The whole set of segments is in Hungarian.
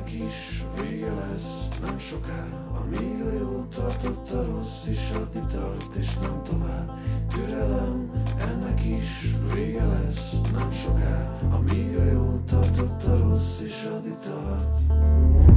ennek is vége lesz. Nem soká Amíg a jó tartott a rossz is adni tart és nem tovább. Türelem, ennek is vége lesz. Nem soká Amíg a jó tartott a rossz is adni tart.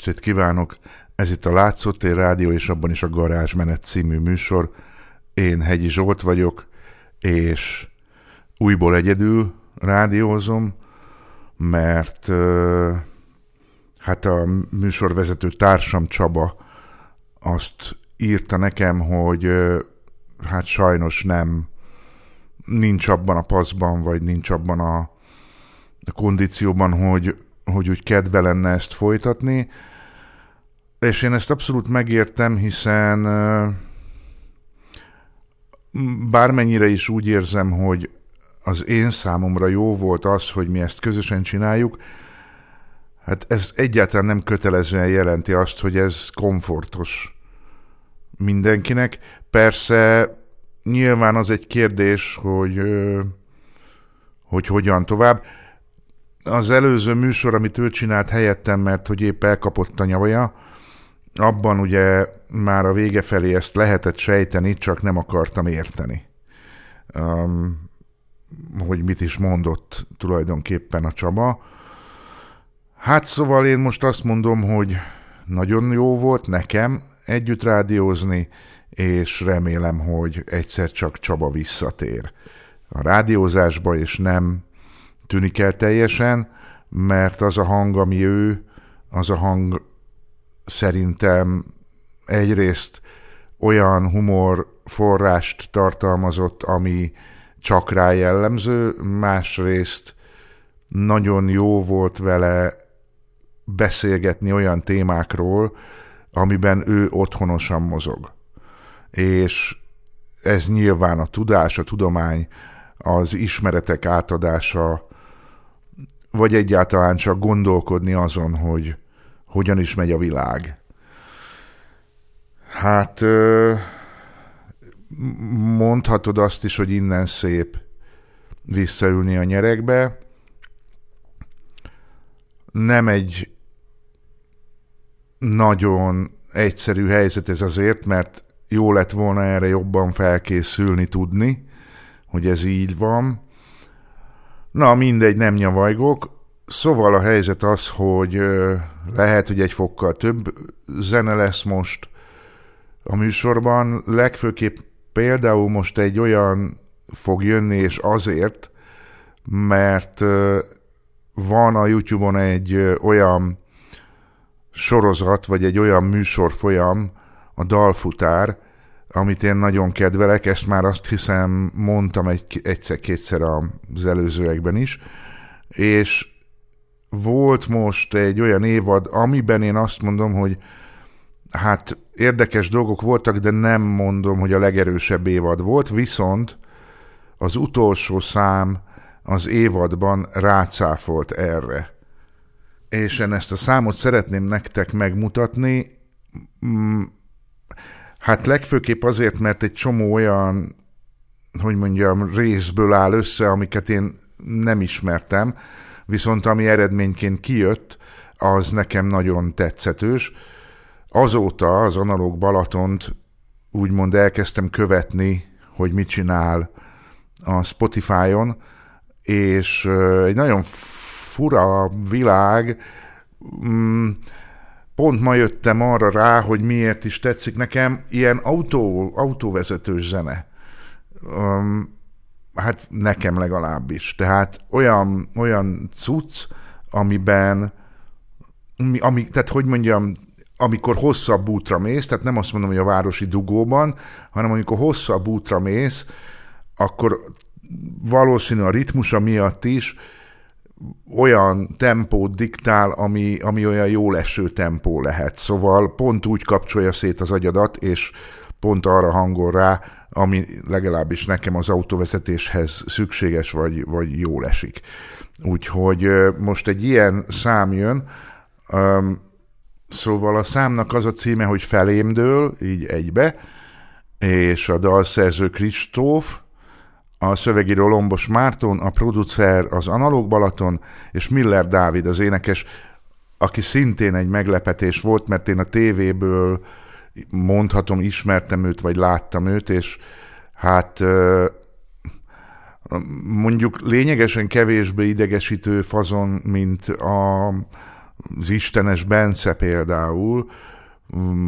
estét kívánok! Ez itt a Látszótér Rádió és abban is a garázs menet című műsor. Én Hegyi Zsolt vagyok, és újból egyedül rádiózom, mert hát a műsorvezető társam Csaba azt írta nekem, hogy hát sajnos nem nincs abban a paszban, vagy nincs abban a, a kondícióban, hogy, hogy úgy kedve lenne ezt folytatni, és én ezt abszolút megértem, hiszen bármennyire is úgy érzem, hogy az én számomra jó volt az, hogy mi ezt közösen csináljuk, hát ez egyáltalán nem kötelezően jelenti azt, hogy ez komfortos mindenkinek. Persze nyilván az egy kérdés, hogy, hogy hogyan tovább. Az előző műsor, amit ő csinált helyettem, mert hogy épp elkapott a nyavaja, abban ugye már a vége felé ezt lehetett sejteni, csak nem akartam érteni. Um, hogy mit is mondott tulajdonképpen a Csaba. Hát szóval én most azt mondom, hogy nagyon jó volt nekem együtt rádiózni, és remélem, hogy egyszer csak Csaba visszatér a rádiózásba, és nem tűnik el teljesen, mert az a hang, ami ő, az a hang szerintem egyrészt olyan humor forrást tartalmazott, ami csak rá jellemző, másrészt nagyon jó volt vele beszélgetni olyan témákról, amiben ő otthonosan mozog. És ez nyilván a tudás, a tudomány, az ismeretek átadása, vagy egyáltalán csak gondolkodni azon, hogy hogyan is megy a világ. Hát mondhatod azt is, hogy innen szép visszaülni a nyerekbe. Nem egy nagyon egyszerű helyzet ez azért, mert jó lett volna erre jobban felkészülni, tudni, hogy ez így van. Na, mindegy, nem nyavajgok. Szóval a helyzet az, hogy lehet, hogy egy fokkal több zene lesz most a műsorban, legfőképp például most egy olyan fog jönni, és azért, mert van a YouTube-on egy olyan sorozat, vagy egy olyan műsorfolyam, a Dalfutár, amit én nagyon kedvelek, ezt már azt hiszem mondtam egy, egyszer-kétszer az előzőekben is, és volt most egy olyan évad, amiben én azt mondom, hogy hát érdekes dolgok voltak, de nem mondom, hogy a legerősebb évad volt, viszont az utolsó szám az évadban rácáfolt erre. És én ezt a számot szeretném nektek megmutatni, mm, hát legfőképp azért, mert egy csomó olyan, hogy mondjam, részből áll össze, amiket én nem ismertem, viszont ami eredményként kijött, az nekem nagyon tetszetős. Azóta az analóg Balatont úgymond elkezdtem követni, hogy mit csinál a Spotify-on, és egy nagyon fura világ, mm, pont ma jöttem arra rá, hogy miért is tetszik nekem ilyen autó, autóvezetős zene. Hát nekem legalábbis. Tehát olyan, olyan cucc, amiben, ami, tehát hogy mondjam, amikor hosszabb útra mész, tehát nem azt mondom, hogy a városi dugóban, hanem amikor hosszabb útra mész, akkor valószínű a ritmusa miatt is olyan tempót diktál, ami, ami olyan jó leső tempó lehet. Szóval pont úgy kapcsolja szét az agyadat, és pont arra hangol rá, ami legalábbis nekem az autóvezetéshez szükséges, vagy, vagy jól esik. Úgyhogy most egy ilyen szám jön, szóval a számnak az a címe, hogy Felémdől, így egybe, és a dalszerző Kristóf, a szövegíró Lombos Márton, a producer az Analóg Balaton, és Miller Dávid az énekes, aki szintén egy meglepetés volt, mert én a tévéből mondhatom, ismertem őt, vagy láttam őt, és hát mondjuk lényegesen kevésbé idegesítő fazon, mint a, az Istenes Bence például,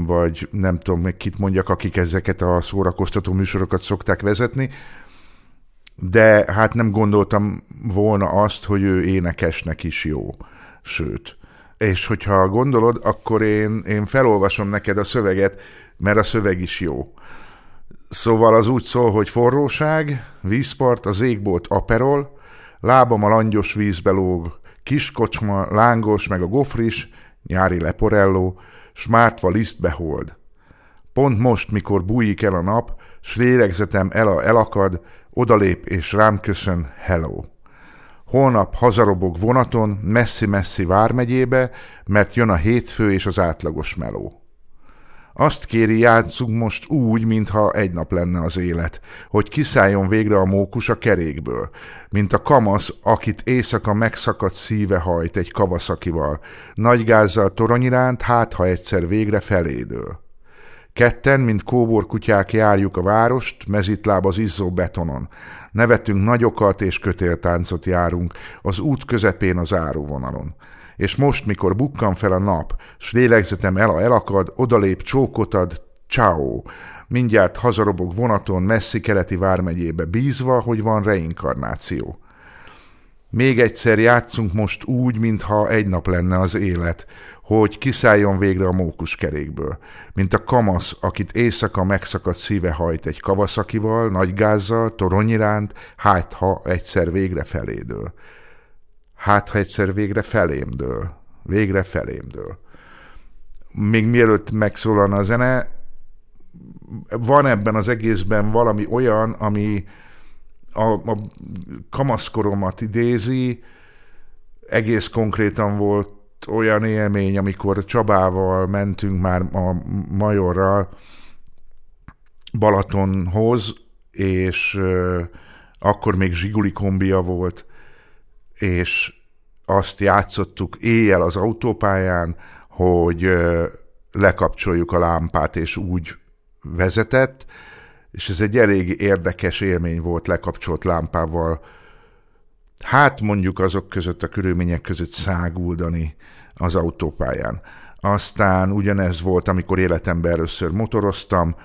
vagy nem tudom még kit mondjak, akik ezeket a szórakoztató műsorokat szokták vezetni, de hát nem gondoltam volna azt, hogy ő énekesnek is jó. Sőt, és hogyha gondolod, akkor én, én felolvasom neked a szöveget, mert a szöveg is jó. Szóval az úgy szól, hogy forróság, vízpart, az égbolt aperol, lábam a langyos vízbe lóg, kiskocsma, lángos, meg a gofris, nyári leporelló, smártva lisztbe hold. Pont most, mikor bújik el a nap, s lélegzetem el a elakad, odalép és rám köszön hello. Holnap hazarobog vonaton messzi-messzi vármegyébe, mert jön a hétfő és az átlagos meló. Azt kéri, játszunk most úgy, mintha egy nap lenne az élet, hogy kiszálljon végre a mókus a kerékből, mint a kamasz, akit éjszaka megszakadt szíve hajt egy kavaszakival, nagy gázzal torony iránt, hát ha egyszer végre felédől. Ketten, mint kóborkutyák járjuk a várost, mezitláb az izzó betonon. Nevetünk nagyokat és kötéltáncot járunk, az út közepén az áróvonalon és most, mikor bukkan fel a nap, s lélegzetem el, elakad, odalép csókot ad, ciao. Mindjárt hazarobog vonaton messzi keleti vármegyébe bízva, hogy van reinkarnáció. Még egyszer játszunk most úgy, mintha egy nap lenne az élet, hogy kiszálljon végre a mókuskerékből, mint a kamasz, akit éjszaka megszakadt szíve hajt egy kavaszakival, nagy gázzal, torony iránt, hát ha egyszer végre felédől. Hát ha egyszer végre felémdől, végre felémdől. Még mielőtt megszólalna a zene, van ebben az egészben valami olyan, ami a, a kamaszkoromat idézi, egész konkrétan volt olyan élmény, amikor Csabával mentünk már a Majorral Balatonhoz, és akkor még Zsiguli kombia volt, és azt játszottuk éjjel az autópályán, hogy lekapcsoljuk a lámpát, és úgy vezetett, és ez egy elég érdekes élmény volt lekapcsolt lámpával. Hát mondjuk azok között a körülmények között száguldani az autópályán. Aztán ugyanez volt, amikor életemben először motoroztam.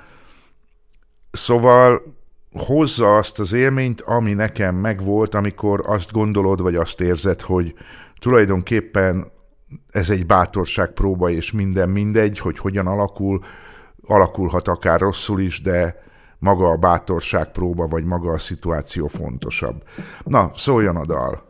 Szóval hozza azt az élményt, ami nekem megvolt, amikor azt gondolod, vagy azt érzed, hogy tulajdonképpen ez egy bátorság próba, és minden mindegy, hogy hogyan alakul, alakulhat akár rosszul is, de maga a bátorság próba, vagy maga a szituáció fontosabb. Na, szóljon a dal!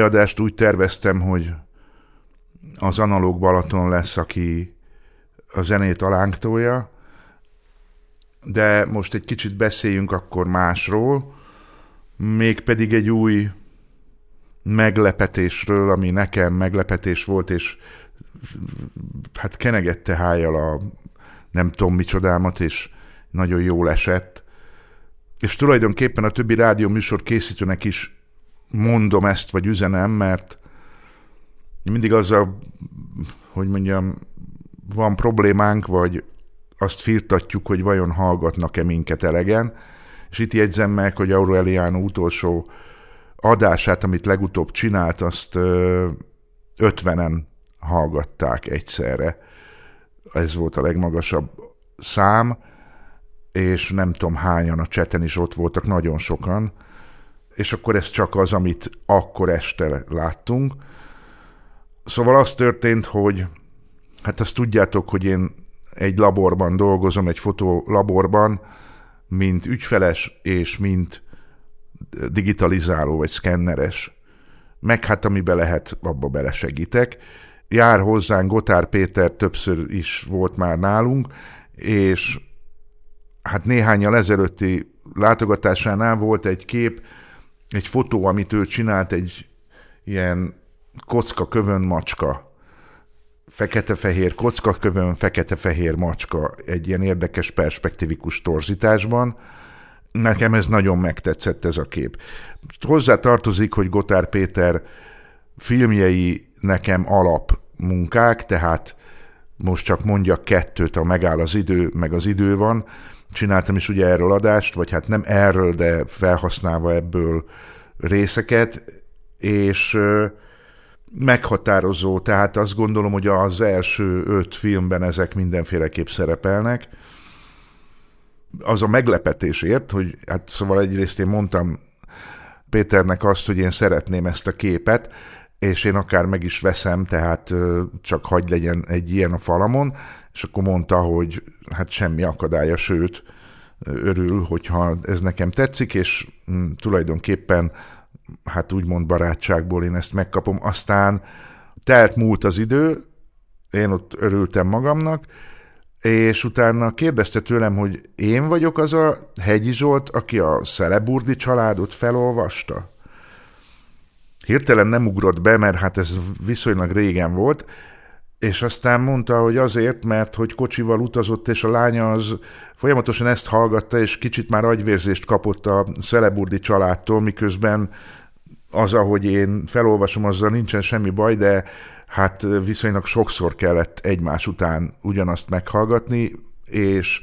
Mai adást úgy terveztem, hogy az analóg Balaton lesz, aki a zenét alánktója, de most egy kicsit beszéljünk akkor másról, mégpedig egy új meglepetésről, ami nekem meglepetés volt, és hát kenegette hájjal a nem tudom micsodámat, és nagyon jól esett. És tulajdonképpen a többi rádió műsor készítőnek is mondom ezt, vagy üzenem, mert mindig azzal, hogy mondjam, van problémánk, vagy azt firtatjuk, hogy vajon hallgatnak-e minket elegen, és itt jegyzem meg, hogy Aureliano utolsó adását, amit legutóbb csinált, azt ötvenen hallgatták egyszerre. Ez volt a legmagasabb szám, és nem tudom hányan a cseten is ott voltak, nagyon sokan, és akkor ez csak az, amit akkor este láttunk. Szóval az történt, hogy hát azt tudjátok, hogy én egy laborban dolgozom, egy fotolaborban, mint ügyfeles és mint digitalizáló vagy szkenneres. Meg hát amiben lehet, abba belesegítek. Jár hozzánk Gotár Péter, többször is volt már nálunk, és hát néhányal ezelőtti látogatásánál volt egy kép, egy fotó, amit ő csinált, egy ilyen kocka kövön macska fekete-fehér kockakövön, fekete-fehér macska egy ilyen érdekes perspektívikus torzításban. Nekem ez nagyon megtetszett ez a kép. Hozzá tartozik, hogy Gotár Péter filmjei nekem alap munkák, tehát most csak mondjak kettőt, a megáll az idő, meg az idő van. Csináltam is ugye erről adást, vagy hát nem erről, de felhasználva ebből részeket, és meghatározó, tehát azt gondolom, hogy az első öt filmben ezek mindenféleképp szerepelnek. Az a meglepetésért, hogy hát szóval egyrészt én mondtam Péternek azt, hogy én szeretném ezt a képet, és én akár meg is veszem, tehát csak hagy legyen egy ilyen a falamon, és akkor mondta, hogy hát semmi akadálya, sőt, örül, hogyha ez nekem tetszik, és mm, tulajdonképpen hát úgymond barátságból én ezt megkapom. Aztán telt múlt az idő, én ott örültem magamnak, és utána kérdezte tőlem, hogy én vagyok az a Hegyi Zsolt, aki a Szeleburdi családot felolvasta. Hirtelen nem ugrott be, mert hát ez viszonylag régen volt, és aztán mondta, hogy azért, mert hogy kocsival utazott, és a lánya az folyamatosan ezt hallgatta, és kicsit már agyvérzést kapott a Szeleburdi családtól, miközben az, ahogy én felolvasom, azzal nincsen semmi baj, de hát viszonylag sokszor kellett egymás után ugyanazt meghallgatni, és,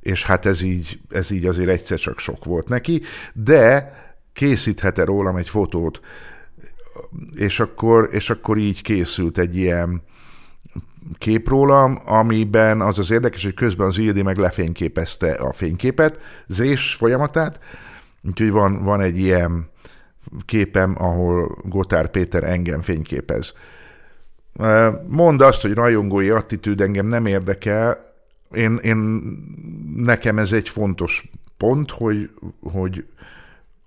és hát ez így, ez így azért egyszer csak sok volt neki, de készíthet-e rólam egy fotót, és akkor, és akkor így készült egy ilyen kép rólam, amiben az az érdekes, hogy közben az Ildi meg lefényképezte a fényképet, zés folyamatát, úgyhogy van, van egy ilyen képem, ahol Gotár Péter engem fényképez. Mondd azt, hogy rajongói attitűd engem nem érdekel, én, én, nekem ez egy fontos pont, hogy, hogy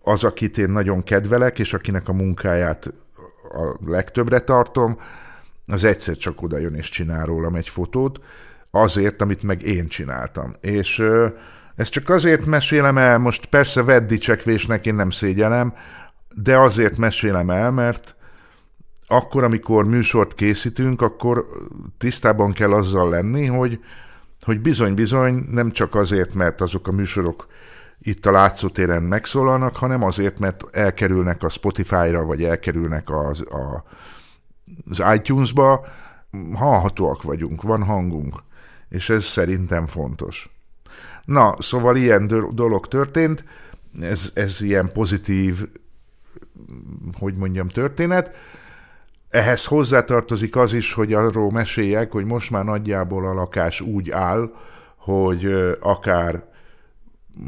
az, akit én nagyon kedvelek, és akinek a munkáját a legtöbbre tartom, az egyszer csak oda jön és csinál rólam egy fotót, azért, amit meg én csináltam. És ezt csak azért mesélem el, most persze vedd dicsekvésnek, én nem szégyelem, de azért mesélem el, mert akkor, amikor műsort készítünk, akkor tisztában kell azzal lenni, hogy, hogy bizony-bizony nem csak azért, mert azok a műsorok itt a látszótéren megszólalnak, hanem azért, mert elkerülnek a Spotify-ra, vagy elkerülnek az, a, az iTunes-ba, hallhatóak vagyunk, van hangunk, és ez szerintem fontos. Na, szóval ilyen dolog történt, ez, ez ilyen pozitív hogy mondjam, történet. Ehhez hozzátartozik az is, hogy arról meséljek, hogy most már nagyjából a lakás úgy áll, hogy akár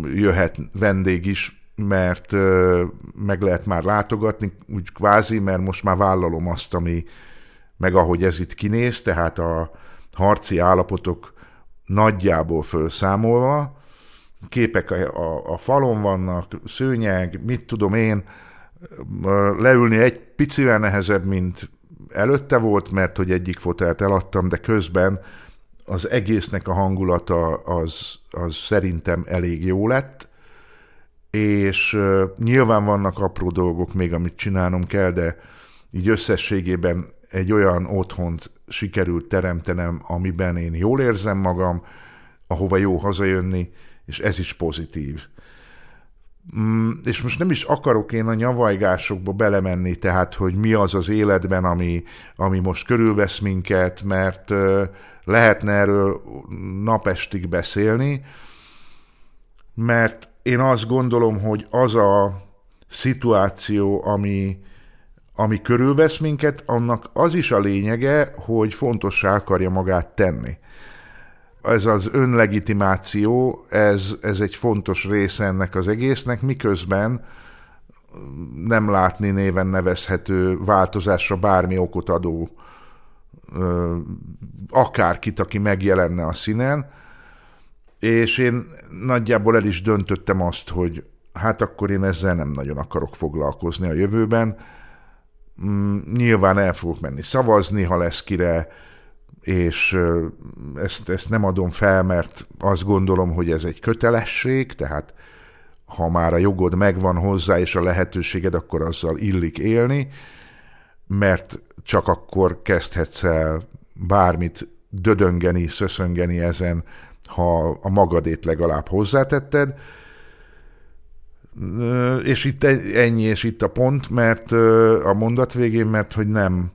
jöhet vendég is, mert meg lehet már látogatni, úgy kvázi, mert most már vállalom azt, ami meg ahogy ez itt kinéz, tehát a harci állapotok nagyjából felszámolva, képek a, a, a falon vannak, szőnyeg, mit tudom én, Leülni egy picivel nehezebb, mint előtte volt, mert hogy egyik fotelt eladtam, de közben az egésznek a hangulata az, az szerintem elég jó lett, és nyilván vannak apró dolgok még, amit csinálnom kell, de így összességében egy olyan otthont sikerült teremtenem, amiben én jól érzem magam, ahova jó hazajönni, és ez is pozitív. Mm, és most nem is akarok én a nyavajgásokba belemenni, tehát, hogy mi az az életben, ami, ami most körülvesz minket, mert lehetne erről napestig beszélni, mert én azt gondolom, hogy az a szituáció, ami, ami körülvesz minket, annak az is a lényege, hogy fontossá akarja magát tenni. Ez az önlegitimáció, ez, ez egy fontos része ennek az egésznek, miközben nem látni néven nevezhető változásra bármi okot adó akárkit, aki megjelenne a színen, és én nagyjából el is döntöttem azt, hogy hát akkor én ezzel nem nagyon akarok foglalkozni a jövőben. Mm, nyilván el fogok menni szavazni, ha lesz kire, és ezt, ezt nem adom fel, mert azt gondolom, hogy ez egy kötelesség, tehát ha már a jogod megvan hozzá, és a lehetőséged, akkor azzal illik élni, mert csak akkor kezdhetsz el bármit dödöngeni, szöszöngeni ezen, ha a magadét legalább hozzátetted. És itt ennyi, és itt a pont, mert a mondat végén, mert hogy nem,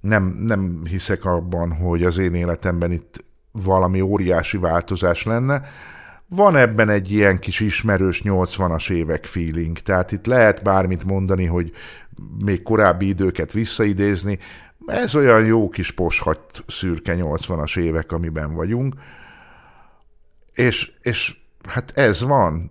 nem, nem hiszek abban, hogy az én életemben itt valami óriási változás lenne. Van ebben egy ilyen kis ismerős 80-as évek feeling, tehát itt lehet bármit mondani, hogy még korábbi időket visszaidézni, ez olyan jó kis poshat szürke 80-as évek, amiben vagyunk, és, és hát ez van.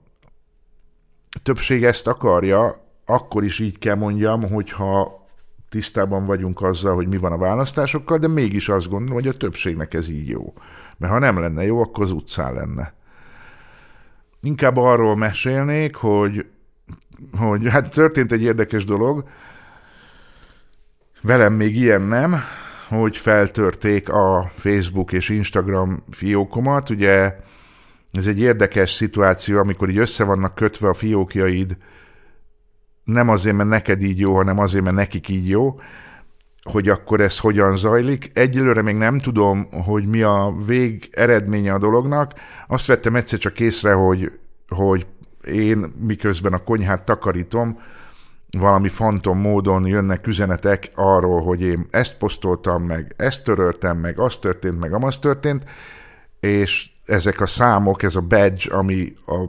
A többség ezt akarja, akkor is így kell mondjam, hogyha tisztában vagyunk azzal, hogy mi van a választásokkal, de mégis azt gondolom, hogy a többségnek ez így jó. Mert ha nem lenne jó, akkor az utcán lenne. Inkább arról mesélnék, hogy, hogy hát történt egy érdekes dolog, velem még ilyen nem, hogy feltörték a Facebook és Instagram fiókomat, ugye ez egy érdekes szituáció, amikor így össze vannak kötve a fiókjaid, nem azért, mert neked így jó, hanem azért, mert nekik így jó, hogy akkor ez hogyan zajlik. Egyelőre még nem tudom, hogy mi a vég eredménye a dolognak. Azt vettem egyszer csak észre, hogy, hogy én miközben a konyhát takarítom, valami fantom módon jönnek üzenetek arról, hogy én ezt posztoltam meg, ezt töröltem meg, az történt meg, amaz történt, és ezek a számok, ez a badge, ami a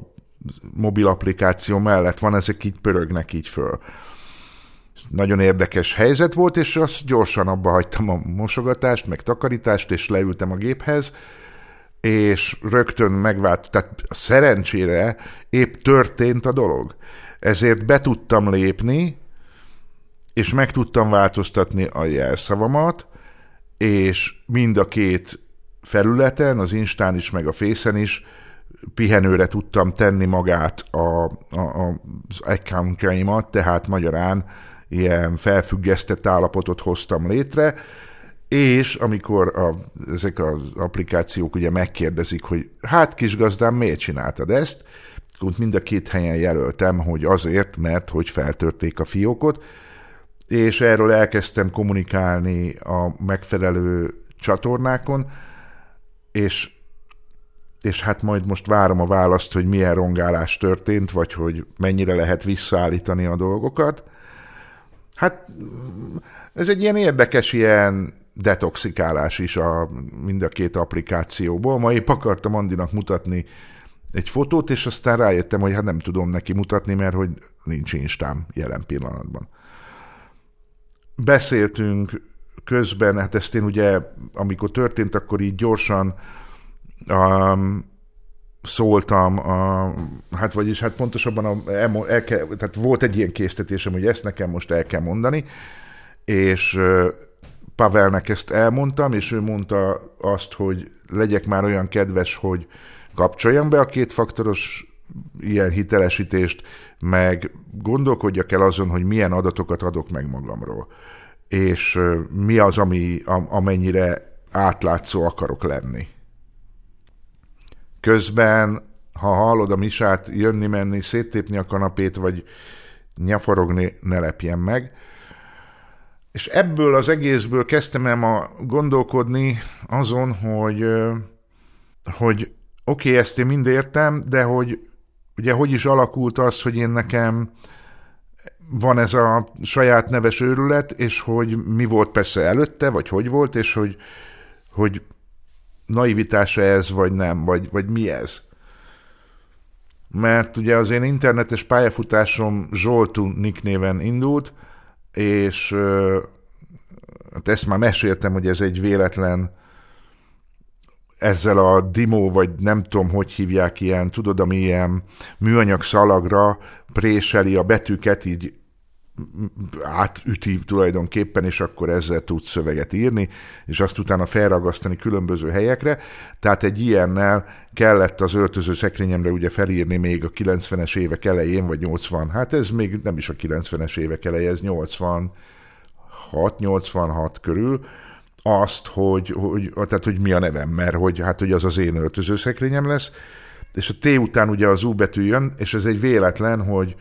mobil applikáció mellett van, ezek így pörögnek így föl. Nagyon érdekes helyzet volt, és azt gyorsan abba hagytam a mosogatást, meg takarítást, és leültem a géphez, és rögtön megvált, tehát szerencsére épp történt a dolog. Ezért be tudtam lépni, és meg tudtam változtatni a jelszavamat, és mind a két felületen, az Instán is, meg a Fészen is pihenőre tudtam tenni magát a, a, az accountjaimat, tehát magyarán ilyen felfüggesztett állapotot hoztam létre, és amikor a, ezek az applikációk ugye megkérdezik, hogy hát kis gazdám, miért csináltad ezt, akkor mind a két helyen jelöltem, hogy azért, mert hogy feltörték a fiókot, és erről elkezdtem kommunikálni a megfelelő csatornákon, és, és hát majd most várom a választ, hogy milyen rongálás történt, vagy hogy mennyire lehet visszaállítani a dolgokat. Hát ez egy ilyen érdekes ilyen detoxikálás is a, mind a két applikációból. Ma épp akartam Andinak mutatni egy fotót, és aztán rájöttem, hogy hát nem tudom neki mutatni, mert hogy nincs Instám jelen pillanatban. Beszéltünk közben, hát ezt én ugye, amikor történt, akkor így gyorsan um, szóltam, a, hát vagyis hát pontosabban a, el, el tehát volt egy ilyen késztetésem, hogy ezt nekem most el kell mondani, és Pavelnek ezt elmondtam, és ő mondta azt, hogy legyek már olyan kedves, hogy kapcsoljam be a kétfaktoros ilyen hitelesítést, meg gondolkodjak el azon, hogy milyen adatokat adok meg magamról, és mi az, ami, amennyire átlátszó akarok lenni. Közben, ha hallod a misát jönni-menni, széttépni a kanapét, vagy nyaforogni, ne lepjen meg. És ebből az egészből kezdtem el ma gondolkodni azon, hogy, hogy oké, okay, ezt én mind értem, de hogy ugye hogy is alakult az, hogy én nekem van ez a saját neves őrület, és hogy mi volt persze előtte, vagy hogy volt, és hogy, hogy naivitása ez, vagy nem, vagy, vagy mi ez. Mert ugye az én internetes pályafutásom Zsoltu Nick néven indult, és hát ezt már meséltem, hogy ez egy véletlen ezzel a dimó, vagy nem tudom, hogy hívják ilyen, tudod, ami ilyen műanyag szalagra préseli a betűket, így átüti tulajdonképpen, és akkor ezzel tud szöveget írni, és azt utána felragasztani különböző helyekre. Tehát egy ilyennel kellett az öltöző szekrényemre ugye felírni még a 90-es évek elején, vagy 80, hát ez még nem is a 90-es évek eleje, ez 86, 86 körül, azt, hogy, hogy, tehát, hogy mi a nevem, mert hogy, hát, hogy az az én öltözőszekrényem lesz, és a T után ugye az U betű jön, és ez egy véletlen, hogy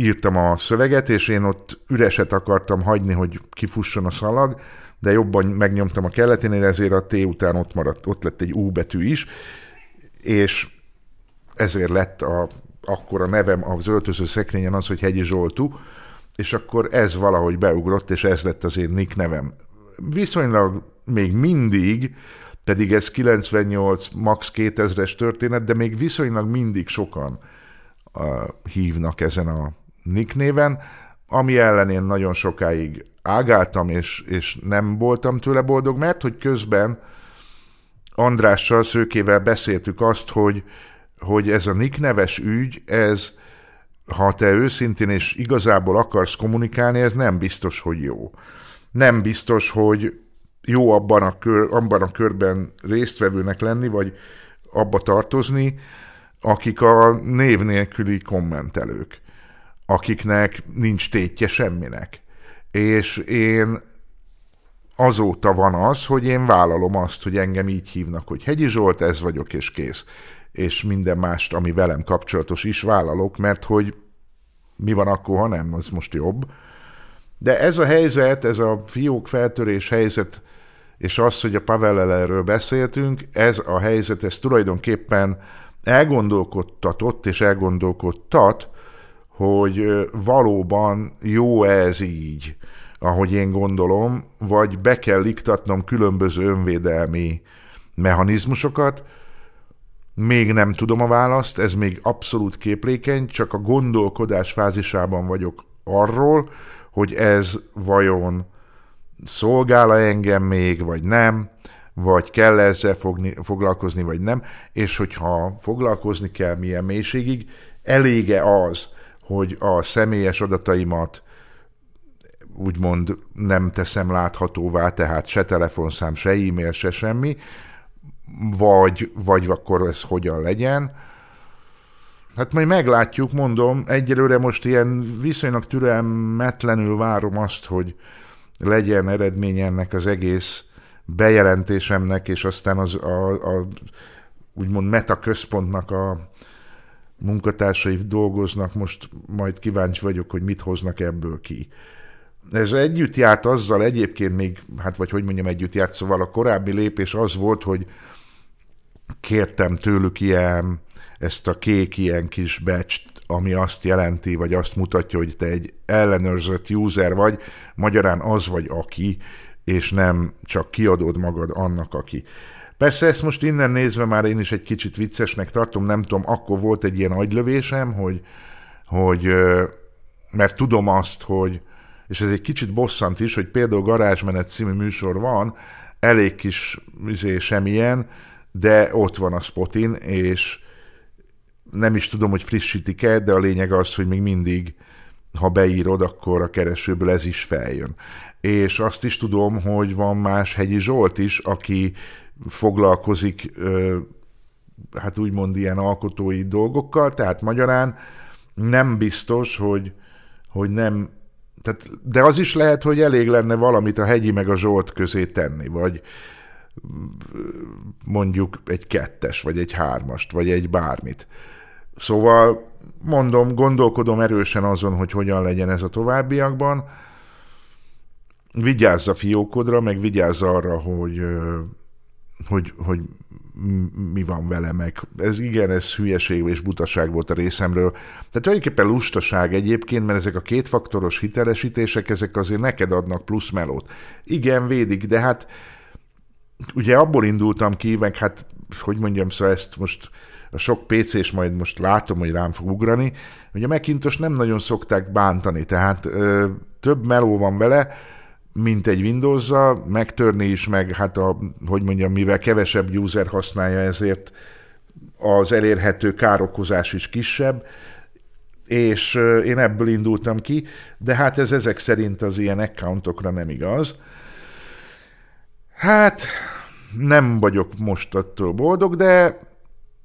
írtam a szöveget, és én ott üreset akartam hagyni, hogy kifusson a szalag, de jobban megnyomtam a kelleténél, ezért a T után ott maradt, ott lett egy U betű is, és ezért lett a, akkor a nevem az öltöző szekrényen az, hogy Hegyi Zsoltú, és akkor ez valahogy beugrott, és ez lett az én nick nevem. Viszonylag még mindig, pedig ez 98, max 2000-es történet, de még viszonylag mindig sokan uh, hívnak ezen a nick néven, ami ellen én nagyon sokáig ágáltam, és, és nem voltam tőle boldog, mert hogy közben Andrással, Szőkével beszéltük azt, hogy, hogy ez a nick neves ügy, ez, ha te őszintén és igazából akarsz kommunikálni, ez nem biztos, hogy jó. Nem biztos, hogy jó abban a, kör, abban a körben résztvevőnek lenni, vagy abba tartozni, akik a név nélküli kommentelők, akiknek nincs tétje semminek. És én azóta van az, hogy én vállalom azt, hogy engem így hívnak, hogy Hegyi Zsolt, ez vagyok, és kész. És minden mást, ami velem kapcsolatos is vállalok, mert hogy mi van akkor, ha nem, az most jobb de ez a helyzet, ez a fiók feltörés helyzet, és az, hogy a Pavel erről beszéltünk, ez a helyzet, ez tulajdonképpen elgondolkodtatott és elgondolkodtat, hogy valóban jó ez így, ahogy én gondolom, vagy be kell iktatnom különböző önvédelmi mechanizmusokat, még nem tudom a választ, ez még abszolút képlékeny, csak a gondolkodás fázisában vagyok arról, hogy ez vajon szolgál engem még, vagy nem, vagy kell ezzel fogni, foglalkozni, vagy nem, és hogyha foglalkozni kell milyen mélységig, elége az, hogy a személyes adataimat úgymond nem teszem láthatóvá, tehát se telefonszám, se e-mail, se semmi, vagy, vagy akkor ez hogyan legyen, Hát majd meglátjuk, mondom, egyelőre most ilyen viszonylag türelmetlenül várom azt, hogy legyen eredmény ennek az egész bejelentésemnek, és aztán az a, a úgymond meta központnak a munkatársai dolgoznak, most majd kíváncsi vagyok, hogy mit hoznak ebből ki. Ez együtt járt azzal egyébként még, hát vagy hogy mondjam, együtt járt, szóval a korábbi lépés az volt, hogy kértem tőlük ilyen ezt a kék ilyen kis batch ami azt jelenti, vagy azt mutatja, hogy te egy ellenőrzött user vagy, magyarán az vagy aki, és nem csak kiadod magad annak, aki. Persze ezt most innen nézve már én is egy kicsit viccesnek tartom, nem tudom, akkor volt egy ilyen agylövésem, hogy, hogy mert tudom azt, hogy, és ez egy kicsit bosszant is, hogy például Garázsmenet című műsor van, elég kis izé, semmilyen, de ott van a Spotin, és nem is tudom, hogy frissítik-e, de a lényeg az, hogy még mindig, ha beírod, akkor a keresőből ez is feljön. És azt is tudom, hogy van más Hegyi Zsolt is, aki foglalkozik hát úgymond ilyen alkotói dolgokkal, tehát magyarán nem biztos, hogy, hogy nem, tehát, de az is lehet, hogy elég lenne valamit a hegyi meg a Zsolt közé tenni, vagy mondjuk egy kettes, vagy egy hármast, vagy egy bármit. Szóval mondom, gondolkodom erősen azon, hogy hogyan legyen ez a továbbiakban. Vigyázz a fiókodra, meg vigyázz arra, hogy, hogy, hogy mi van vele, meg ez igen, ez hülyeség és butaság volt a részemről. Tehát tulajdonképpen lustaság egyébként, mert ezek a kétfaktoros hitelesítések, ezek azért neked adnak plusz melót. Igen, védik, de hát ugye abból indultam ki, meg hát, hogy mondjam, szóval ezt most a sok pc és majd most látom, hogy rám fog ugrani, hogy a Macintosh nem nagyon szokták bántani, tehát ö, több meló van vele, mint egy windows megtörni is, meg hát a, hogy mondjam, mivel kevesebb user használja, ezért az elérhető károkozás is kisebb, és én ebből indultam ki, de hát ez ezek szerint az ilyen accountokra nem igaz. Hát nem vagyok most attól boldog, de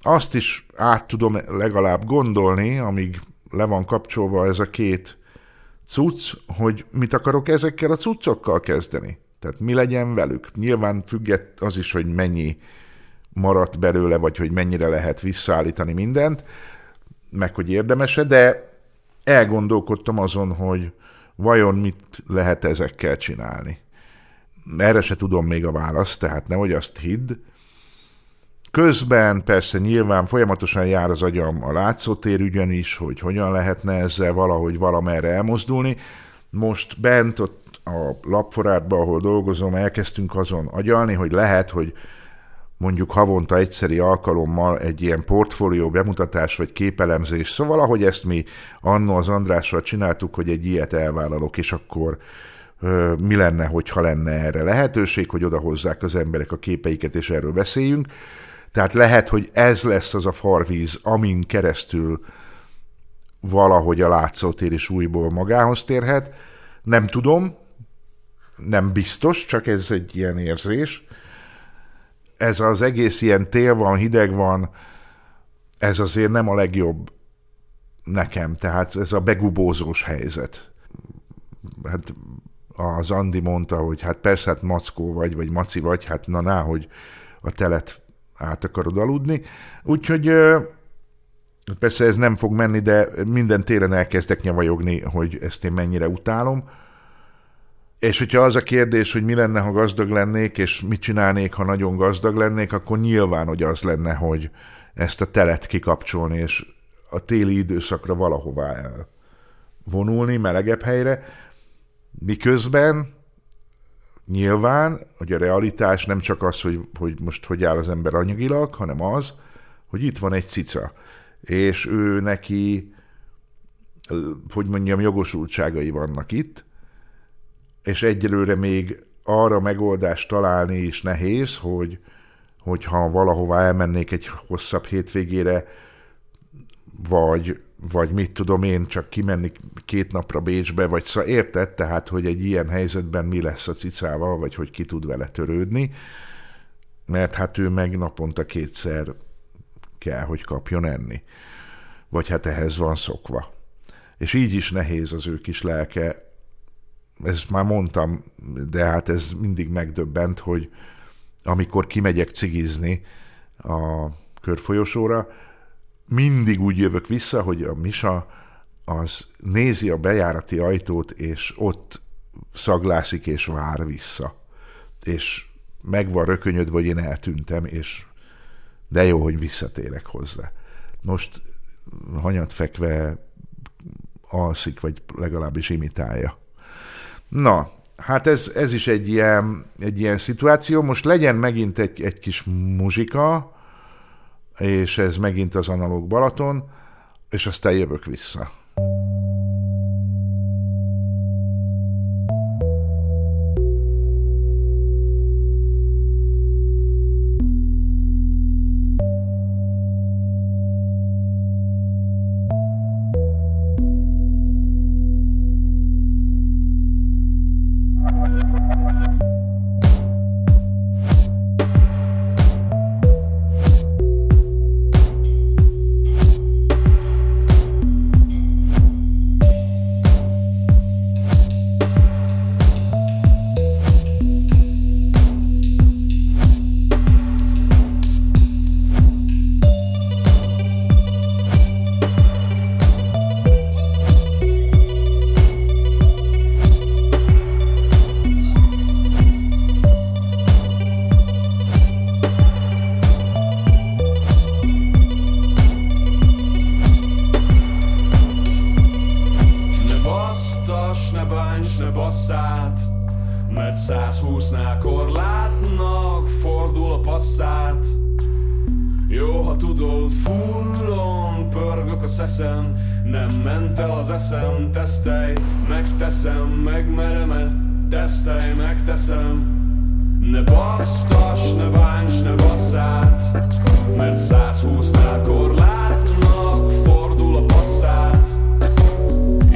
azt is át tudom legalább gondolni, amíg le van kapcsolva ez a két cucc, hogy mit akarok ezekkel a cuccokkal kezdeni. Tehát mi legyen velük. Nyilván függet az is, hogy mennyi maradt belőle, vagy hogy mennyire lehet visszaállítani mindent, meg hogy érdemese, de elgondolkodtam azon, hogy vajon mit lehet ezekkel csinálni. Erre se tudom még a választ, tehát nehogy azt hidd. Közben persze nyilván folyamatosan jár az agyam a látszótér ügyen is, hogy hogyan lehetne ezzel valahogy valamerre elmozdulni. Most bent ott a lapforátban, ahol dolgozom, elkezdtünk azon agyalni, hogy lehet, hogy mondjuk havonta egyszeri alkalommal egy ilyen portfólió bemutatás vagy képelemzés, szóval ahogy ezt mi annó az Andrással csináltuk, hogy egy ilyet elvállalok, és akkor mi lenne, hogyha lenne erre lehetőség, hogy odahozzák az emberek a képeiket, és erről beszéljünk. Tehát lehet, hogy ez lesz az a farvíz, amin keresztül valahogy a látszótér is újból magához térhet. Nem tudom, nem biztos, csak ez egy ilyen érzés. Ez az egész ilyen tél van, hideg van, ez azért nem a legjobb nekem, tehát ez a begubózós helyzet. Hát az Andi mondta, hogy hát persze, hát mackó vagy, vagy maci vagy, hát na ná, hogy a telet át akarod aludni. Úgyhogy persze ez nem fog menni, de minden télen elkezdek nyavajogni, hogy ezt én mennyire utálom. És hogyha az a kérdés, hogy mi lenne, ha gazdag lennék, és mit csinálnék, ha nagyon gazdag lennék, akkor nyilván, hogy az lenne, hogy ezt a telet kikapcsolni, és a téli időszakra valahová vonulni, melegebb helyre, miközben nyilván, hogy a realitás nem csak az, hogy, hogy most hogy áll az ember anyagilag, hanem az, hogy itt van egy cica, és ő neki, hogy mondjam, jogosultságai vannak itt, és egyelőre még arra megoldást találni is nehéz, hogy hogyha valahová elmennék egy hosszabb hétvégére, vagy vagy mit tudom én, csak kimenni két napra Bécsbe, vagy szóval érted, tehát, hogy egy ilyen helyzetben mi lesz a cicával, vagy hogy ki tud vele törődni, mert hát ő meg naponta kétszer kell, hogy kapjon enni. Vagy hát ehhez van szokva. És így is nehéz az ő kis lelke. Ezt már mondtam, de hát ez mindig megdöbbent, hogy amikor kimegyek cigizni a körfolyosóra, mindig úgy jövök vissza, hogy a Misa az nézi a bejárati ajtót, és ott szaglászik és vár vissza. És meg van rökönyödve, hogy én eltűntem, és de jó, hogy visszatérek hozzá. Most hanyat fekve alszik, vagy legalábbis imitálja. Na, hát ez, ez is egy ilyen, egy ilyen szituáció. Most legyen megint egy, egy kis muzsika, és ez megint az analóg Balaton, és aztán jövök vissza. Passzát Jó, ha tudod, fullon pörgök a szeszem Nem ment el az eszem, tesztelj, megteszem, megmerem-e Tesztelj, megteszem. Ne basztas, ne bánts, ne basszát Mert 120-nál korlátnak fordul a passzát.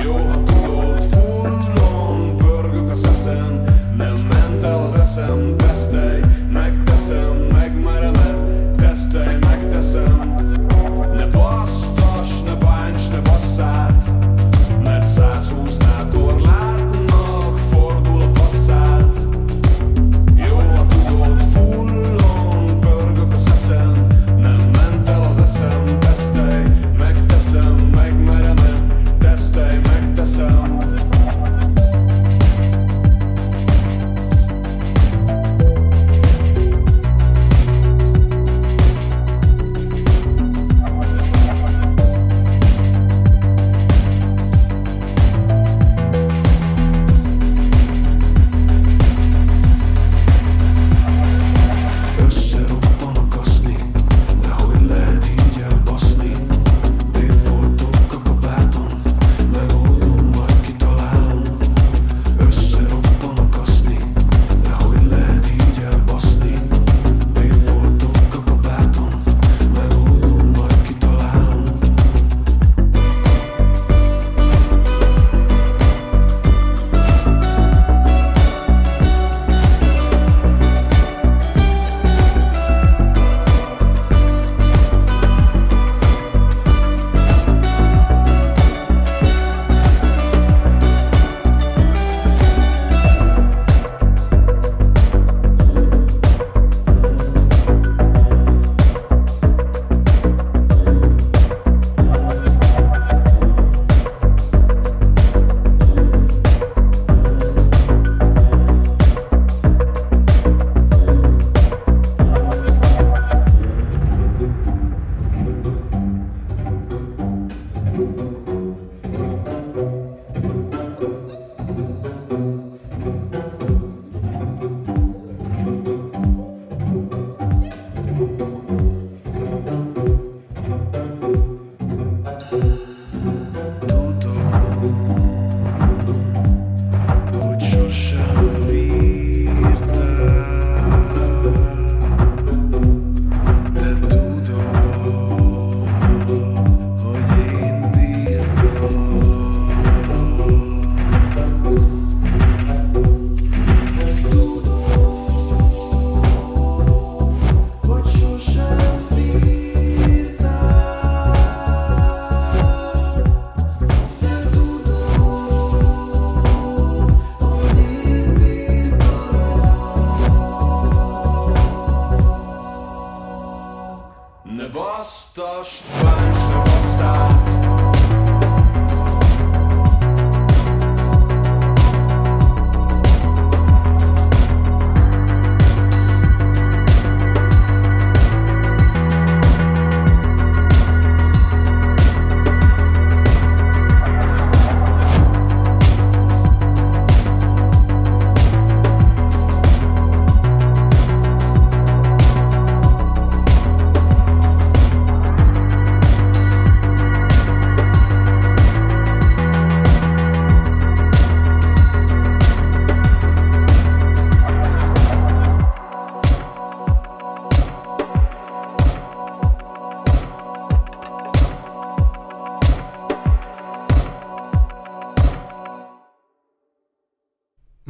Jó, ha tudod, fullon pörgök a szeszem Nem ment el az eszem,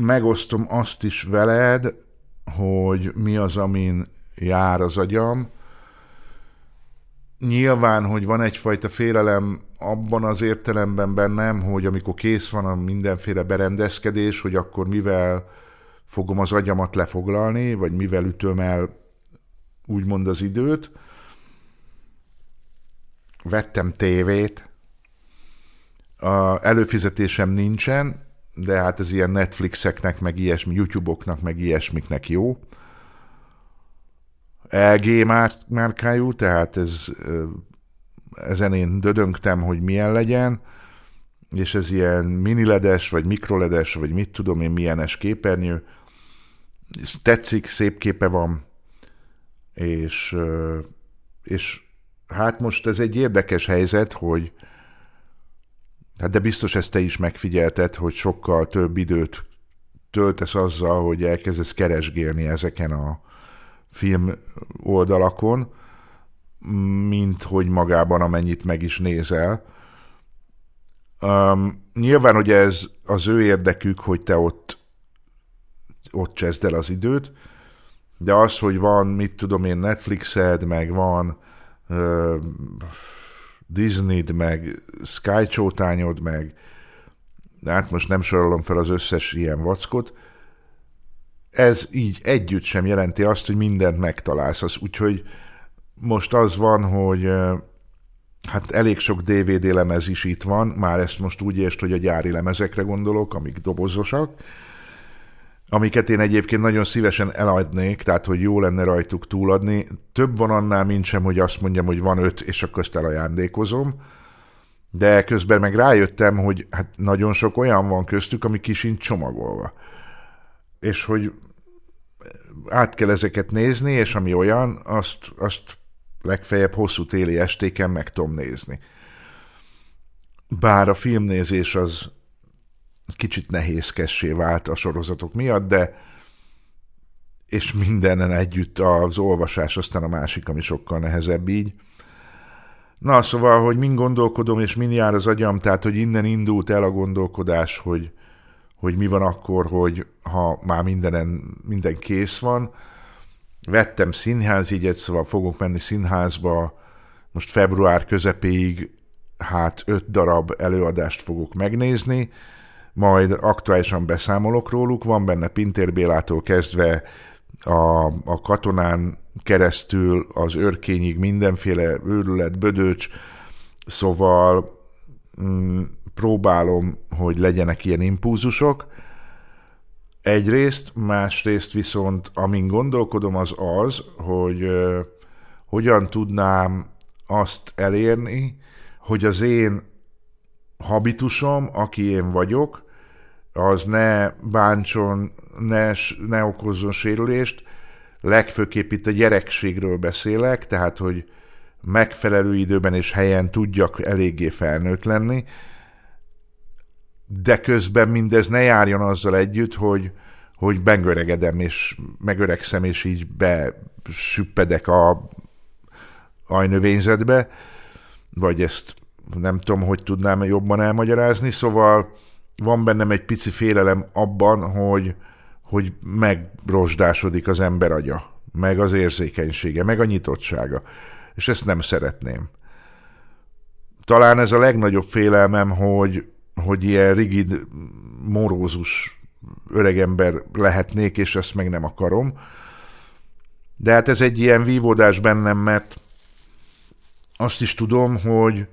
megosztom azt is veled, hogy mi az, amin jár az agyam. Nyilván, hogy van egyfajta félelem abban az értelemben bennem, hogy amikor kész van a mindenféle berendezkedés, hogy akkor mivel fogom az agyamat lefoglalni, vagy mivel ütöm el úgymond az időt. Vettem tévét, a előfizetésem nincsen, de hát ez ilyen Netflixeknek, meg ilyesmi, YouTube-oknak, meg ilyesmiknek jó. LG már- márkájú, tehát ez, ezen én dödöngtem, hogy milyen legyen, és ez ilyen miniledes, vagy mikroledes, vagy mit tudom én, milyenes képernyő, tetszik, szép képe van, és, és hát most ez egy érdekes helyzet, hogy hát de biztos ezt te is megfigyelted, hogy sokkal több időt töltesz azzal, hogy elkezdesz keresgélni ezeken a film oldalakon, mint hogy magában amennyit meg is nézel. Um, nyilván, hogy ez az ő érdekük, hogy te ott, ott cseszd el az időt, de az, hogy van, mit tudom én, Netflixed, meg van uh, Disney-d, meg Sky csótányod, meg hát most nem sorolom fel az összes ilyen vackot, ez így együtt sem jelenti azt, hogy mindent megtalálsz. Az, úgyhogy most az van, hogy hát elég sok DVD lemez is itt van, már ezt most úgy értsd, hogy a gyári lemezekre gondolok, amik dobozosak, amiket én egyébként nagyon szívesen eladnék, tehát hogy jó lenne rajtuk túladni. Több van annál, mint sem, hogy azt mondjam, hogy van öt, és akkor ezt elajándékozom. De közben meg rájöttem, hogy hát nagyon sok olyan van köztük, ami kisincs csomagolva. És hogy át kell ezeket nézni, és ami olyan, azt, azt legfeljebb hosszú téli estéken meg tudom nézni. Bár a filmnézés az kicsit nehézkessé vált a sorozatok miatt, de és mindenen együtt az olvasás, aztán a másik, ami sokkal nehezebb így. Na, szóval, hogy mind gondolkodom, és mind jár az agyam, tehát, hogy innen indult el a gondolkodás, hogy, hogy mi van akkor, hogy ha már mindenen, minden kész van. Vettem színházjegyet, szóval fogok menni színházba, most február közepéig hát öt darab előadást fogok megnézni, majd aktuálisan beszámolok róluk, van benne Pintér Bélától kezdve a, a katonán keresztül az örkényig mindenféle őrület, bödöcs, szóval mm, próbálom, hogy legyenek ilyen impulzusok. Egyrészt, másrészt viszont, amin gondolkodom, az az, hogy uh, hogyan tudnám azt elérni, hogy az én habitusom, aki én vagyok, az ne bántson, ne, ne okozzon sérülést, legfőképp itt a gyerekségről beszélek, tehát hogy megfelelő időben és helyen tudjak eléggé felnőtt lenni, de közben mindez ne járjon azzal együtt, hogy, hogy megöregedem, és megöregszem, és így besüppedek a ajnövényzetbe, vagy ezt nem tudom, hogy tudnám jobban elmagyarázni, szóval van bennem egy pici félelem abban, hogy, hogy megrosdásodik az ember agya, meg az érzékenysége, meg a nyitottsága, és ezt nem szeretném. Talán ez a legnagyobb félelmem, hogy, hogy ilyen rigid, morózus öregember lehetnék, és ezt meg nem akarom. De hát ez egy ilyen vívódás bennem, mert azt is tudom, hogy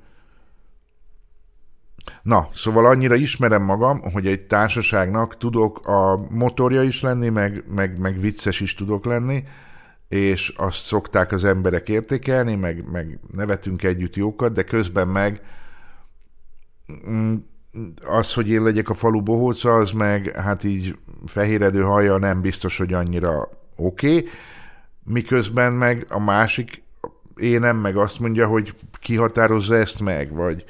Na, szóval annyira ismerem magam, hogy egy társaságnak tudok a motorja is lenni, meg, meg, meg vicces is tudok lenni, és azt szokták az emberek értékelni, meg, meg nevetünk együtt jókat, de közben meg mm, az, hogy én legyek a falu bohóca, az meg hát így fehéredő haja nem biztos, hogy annyira oké, okay. miközben meg a másik énem meg azt mondja, hogy kihatározza ezt meg, vagy,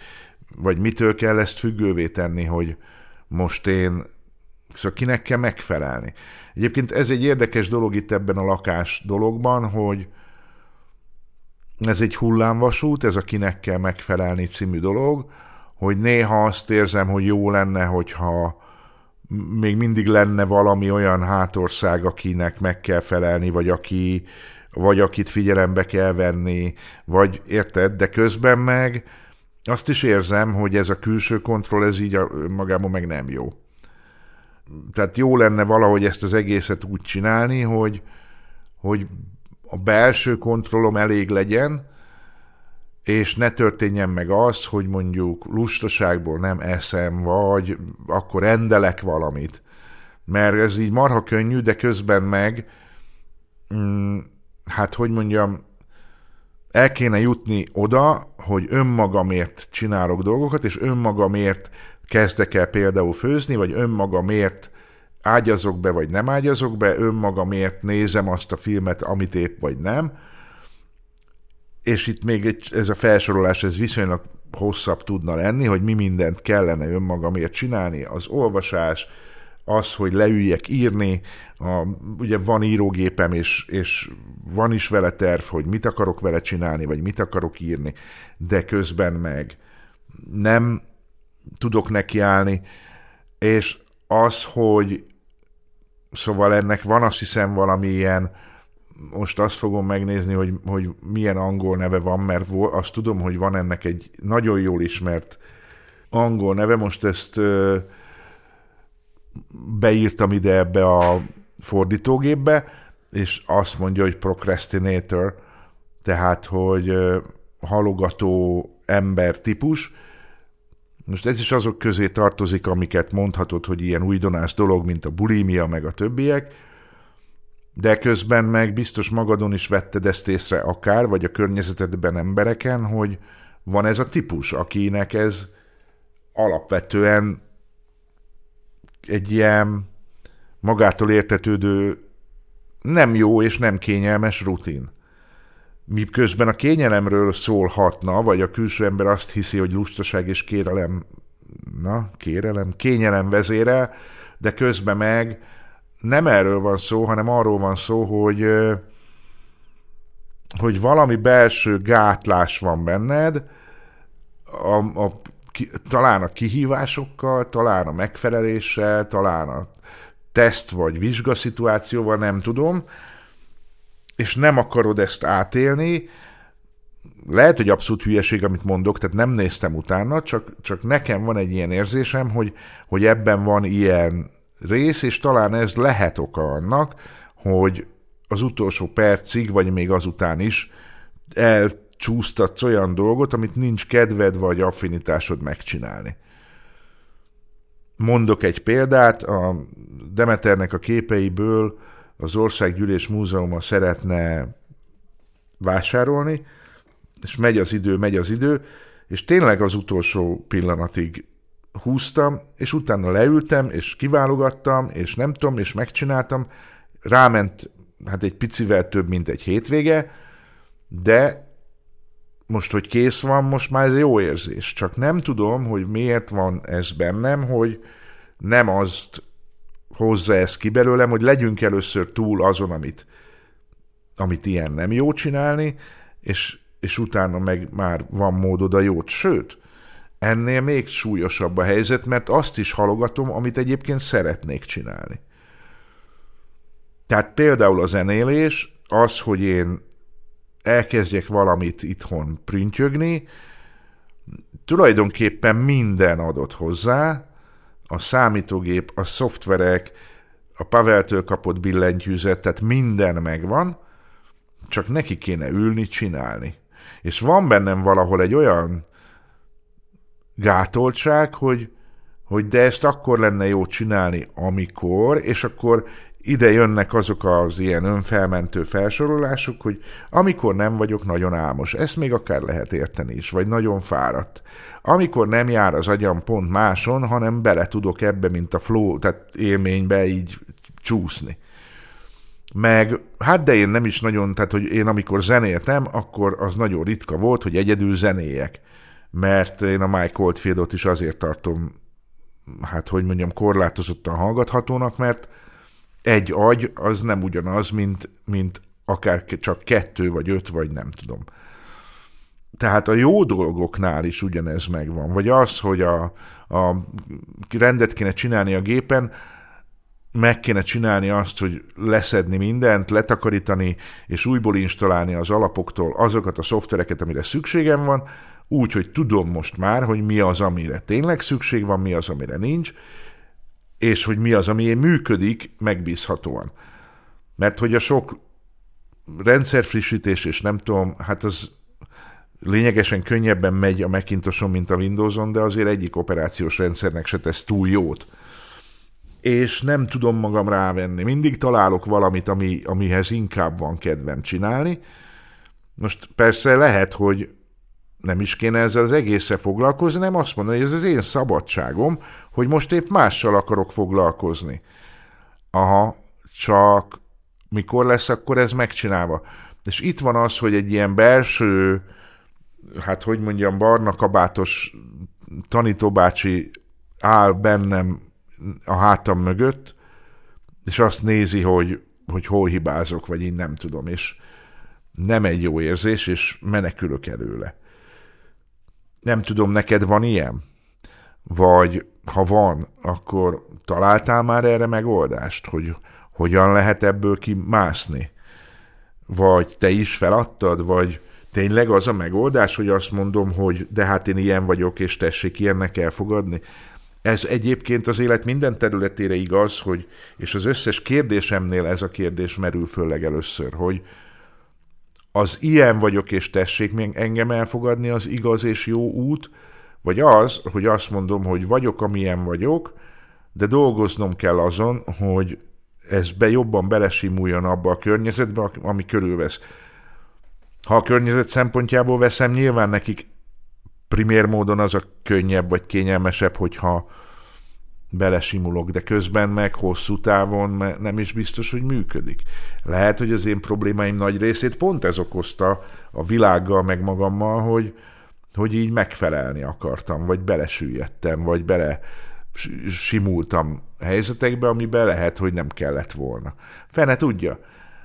vagy mitől kell ezt függővé tenni, hogy most én szóval kinek kell megfelelni. Egyébként ez egy érdekes dolog itt ebben a lakás dologban, hogy ez egy hullámvasút, ez a kinek kell megfelelni című dolog, hogy néha azt érzem, hogy jó lenne, hogyha még mindig lenne valami olyan hátország, akinek meg kell felelni, vagy aki vagy akit figyelembe kell venni, vagy érted, de közben meg azt is érzem, hogy ez a külső kontroll, ez így magában meg nem jó. Tehát jó lenne valahogy ezt az egészet úgy csinálni, hogy, hogy a belső kontrollom elég legyen, és ne történjen meg az, hogy mondjuk lustaságból nem eszem, vagy akkor rendelek valamit. Mert ez így marha könnyű, de közben meg, mm, hát hogy mondjam, el kéne jutni oda, hogy önmagamért csinálok dolgokat, és önmagamért kezdek el például főzni, vagy önmagamért ágyazok be, vagy nem ágyazok be, önmagamért nézem azt a filmet, amit épp vagy nem, és itt még egy, ez a felsorolás, ez viszonylag hosszabb tudna lenni, hogy mi mindent kellene önmagamért csinálni, az olvasás, az, hogy leüljek írni, a, ugye van írógépem, és, és van is vele terv, hogy mit akarok vele csinálni, vagy mit akarok írni, de közben meg nem tudok nekiállni, és az, hogy szóval ennek van azt hiszem valami ilyen, most azt fogom megnézni, hogy, hogy milyen angol neve van, mert azt tudom, hogy van ennek egy nagyon jól ismert angol neve, most ezt beírtam ide ebbe a fordítógépbe, és azt mondja, hogy procrastinator, tehát, hogy halogató ember típus. Most ez is azok közé tartozik, amiket mondhatod, hogy ilyen újdonás dolog, mint a bulimia, meg a többiek, de közben meg biztos magadon is vetted ezt észre akár, vagy a környezetedben embereken, hogy van ez a típus, akinek ez alapvetően egy ilyen magától értetődő nem jó és nem kényelmes rutin. Mi közben a kényelemről szólhatna, vagy a külső ember azt hiszi, hogy lustaság és kérelem, na, kérelem, kényelem vezére, de közben meg nem erről van szó, hanem arról van szó, hogy hogy valami belső gátlás van benned, a, a, talán a kihívásokkal, talán a megfeleléssel, talán a teszt vagy vizsgaszituációval, nem tudom, és nem akarod ezt átélni, lehet, hogy abszolút hülyeség, amit mondok, tehát nem néztem utána, csak, csak nekem van egy ilyen érzésem, hogy, hogy ebben van ilyen rész, és talán ez lehet oka annak, hogy az utolsó percig, vagy még azután is elcsúsztatsz olyan dolgot, amit nincs kedved vagy affinitásod megcsinálni. Mondok egy példát, a Demeternek a képeiből az Országgyűlés Múzeuma szeretne vásárolni, és megy az idő, megy az idő, és tényleg az utolsó pillanatig húztam, és utána leültem, és kiválogattam, és nem tudom, és megcsináltam. Ráment hát egy picivel több, mint egy hétvége, de most, hogy kész van, most már ez jó érzés. Csak nem tudom, hogy miért van ez bennem, hogy nem azt hozza ezt ki belőlem, hogy legyünk először túl azon, amit, amit ilyen nem jó csinálni, és, és utána meg már van módod a jót. Sőt, ennél még súlyosabb a helyzet, mert azt is halogatom, amit egyébként szeretnék csinálni. Tehát például a zenélés, az, hogy én elkezdjek valamit itthon printjögni, tulajdonképpen minden adott hozzá, a számítógép, a szoftverek, a Paveltől kapott billentyűzet, tehát minden megvan, csak neki kéne ülni, csinálni. És van bennem valahol egy olyan gátoltság, hogy, hogy de ezt akkor lenne jó csinálni, amikor, és akkor ide jönnek azok az ilyen önfelmentő felsorolások, hogy amikor nem vagyok nagyon álmos, ezt még akár lehet érteni is, vagy nagyon fáradt. Amikor nem jár az agyam pont máson, hanem bele tudok ebbe, mint a flow, tehát élménybe így csúszni. Meg, hát de én nem is nagyon, tehát hogy én amikor zenéltem, akkor az nagyon ritka volt, hogy egyedül zenéjek mert én a Mike Oldfieldot is azért tartom, hát hogy mondjam, korlátozottan hallgathatónak, mert egy agy az nem ugyanaz, mint, mint akár csak kettő, vagy öt, vagy nem tudom. Tehát a jó dolgoknál is ugyanez megvan. Vagy az, hogy a, a rendet kéne csinálni a gépen, meg kéne csinálni azt, hogy leszedni mindent, letakarítani, és újból installálni az alapoktól azokat a szoftvereket, amire szükségem van, úgy, hogy tudom most már, hogy mi az, amire tényleg szükség van, mi az, amire nincs, és hogy mi az, ami működik megbízhatóan. Mert hogy a sok rendszerfrissítés, és nem tudom, hát az lényegesen könnyebben megy a Macintoson, mint a Windowson, de azért egyik operációs rendszernek se tesz túl jót. És nem tudom magam rávenni. Mindig találok valamit, ami, amihez inkább van kedvem csinálni. Most persze lehet, hogy nem is kéne ezzel az egészre foglalkozni, nem azt mondani, hogy ez az én szabadságom, hogy most épp mással akarok foglalkozni. Aha, csak mikor lesz akkor ez megcsinálva? És itt van az, hogy egy ilyen belső, hát hogy mondjam, barna kabátos tanítóbácsi áll bennem a hátam mögött, és azt nézi, hogy, hogy hol hibázok, vagy én nem tudom, és nem egy jó érzés, és menekülök előle. Nem tudom, neked van ilyen? Vagy ha van, akkor találtál már erre megoldást, hogy hogyan lehet ebből kimászni? Vagy te is feladtad, vagy tényleg az a megoldás, hogy azt mondom, hogy de hát én ilyen vagyok, és tessék ilyennek elfogadni? Ez egyébként az élet minden területére igaz, hogy, és az összes kérdésemnél ez a kérdés merül föl legelőször, hogy az ilyen vagyok, és tessék még engem elfogadni az igaz és jó út, vagy az, hogy azt mondom, hogy vagyok, amilyen vagyok, de dolgoznom kell azon, hogy ez be jobban belesimuljon abba a környezetbe, ami körülvesz. Ha a környezet szempontjából veszem, nyilván nekik primér módon az a könnyebb vagy kényelmesebb, hogyha belesimulok, de közben meg hosszú távon nem is biztos, hogy működik. Lehet, hogy az én problémáim nagy részét pont ez okozta a világgal, meg magammal, hogy, hogy így megfelelni akartam, vagy belesüllyedtem, vagy bele simultam helyzetekbe, amiben lehet, hogy nem kellett volna. Fene tudja.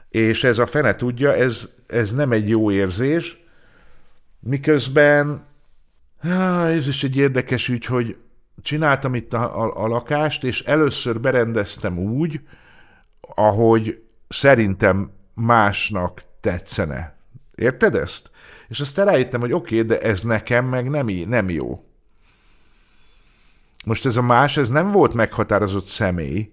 És ez a fene tudja, ez, ez nem egy jó érzés, miközben ez is egy érdekes ügy, hogy csináltam itt a, a, a lakást, és először berendeztem úgy, ahogy szerintem másnak tetszene. Érted ezt? És aztán rájöttem, hogy oké, okay, de ez nekem meg nem, nem jó. Most ez a más, ez nem volt meghatározott személy,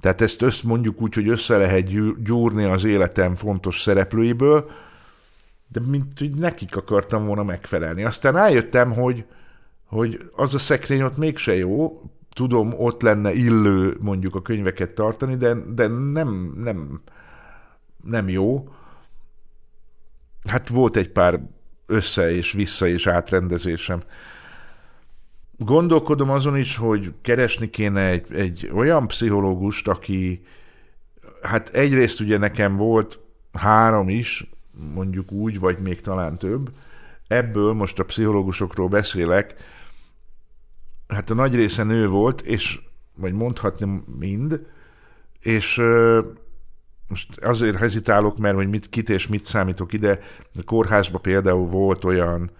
tehát ezt össz, mondjuk úgy, hogy össze lehet gyúrni az életem fontos szereplőiből, de mint hogy nekik akartam volna megfelelni. Aztán rájöttem, hogy, hogy az a szekrény ott mégse jó, tudom, ott lenne illő mondjuk a könyveket tartani, de, de nem, nem, nem jó. Hát volt egy pár össze és vissza és átrendezésem. Gondolkodom azon is, hogy keresni kéne egy, egy olyan pszichológust, aki, hát egyrészt ugye nekem volt három is, mondjuk úgy, vagy még talán több, ebből most a pszichológusokról beszélek, hát a nagy része nő volt, és vagy mondhatni mind, és most azért hezitálok, mert hogy mit, kit és mit számítok ide. A kórházban például volt olyan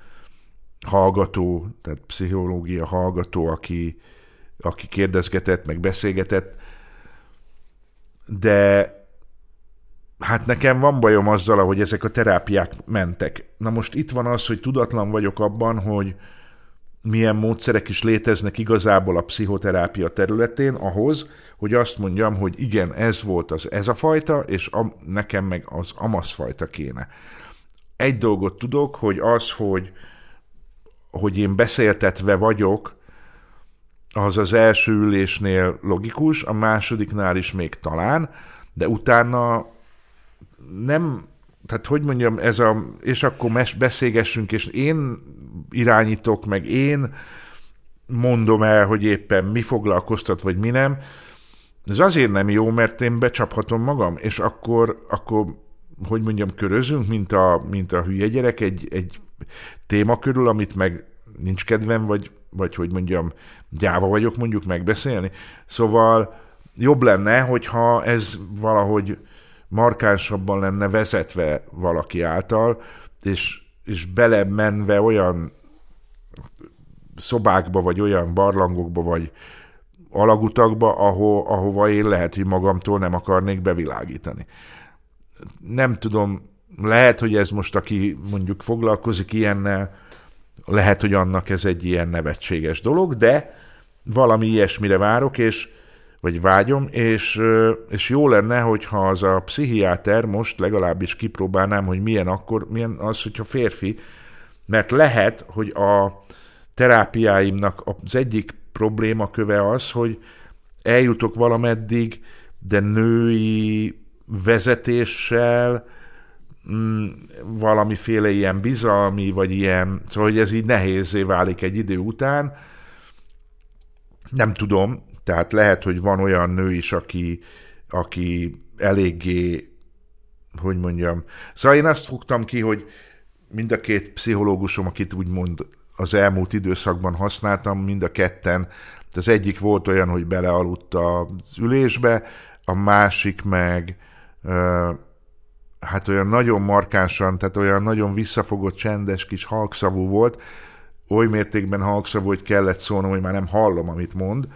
hallgató, tehát pszichológia hallgató, aki, aki kérdezgetett, meg beszélgetett, de hát nekem van bajom azzal, hogy ezek a terápiák mentek. Na most itt van az, hogy tudatlan vagyok abban, hogy milyen módszerek is léteznek igazából a pszichoterápia területén ahhoz, hogy azt mondjam, hogy igen, ez volt az ez a fajta, és a, nekem meg az amasz fajta kéne. Egy dolgot tudok, hogy az, hogy, hogy én beszéltetve vagyok, az az első ülésnél logikus, a másodiknál is még talán, de utána nem, tehát hogy mondjam, ez a, és akkor mes, beszélgessünk, és én irányítok, meg én mondom el, hogy éppen mi foglalkoztat, vagy mi nem, ez azért nem jó, mert én becsaphatom magam, és akkor, akkor hogy mondjam, körözünk, mint a, mint a hülye gyerek egy, egy téma körül, amit meg nincs kedvem, vagy, vagy hogy mondjam, gyáva vagyok mondjuk megbeszélni. Szóval jobb lenne, hogyha ez valahogy markánsabban lenne vezetve valaki által, és, és belemenve olyan szobákba, vagy olyan barlangokba, vagy alagutakba, aho, ahova én lehet, hogy magamtól nem akarnék bevilágítani. Nem tudom, lehet, hogy ez most, aki mondjuk foglalkozik ilyennel, lehet, hogy annak ez egy ilyen nevetséges dolog, de valami ilyesmire várok, és vagy vágyom, és, és jó lenne, hogyha az a pszichiáter most legalábbis kipróbálnám, hogy milyen akkor, milyen az, hogyha férfi, mert lehet, hogy a terápiáimnak az egyik problémaköve az, hogy eljutok valameddig, de női vezetéssel, mm, valamiféle ilyen bizalmi, vagy ilyen, szóval hogy ez így nehézé válik egy idő után. Nem tudom, tehát lehet, hogy van olyan nő is, aki, aki eléggé, hogy mondjam, szóval én azt fogtam ki, hogy mind a két pszichológusom, akit úgymond az elmúlt időszakban használtam, mind a ketten, az egyik volt olyan, hogy belealudt az ülésbe, a másik meg hát olyan nagyon markánsan, tehát olyan nagyon visszafogott, csendes kis halkszavú volt, oly mértékben halkszavú, hogy kellett szólnom, hogy már nem hallom, amit mond.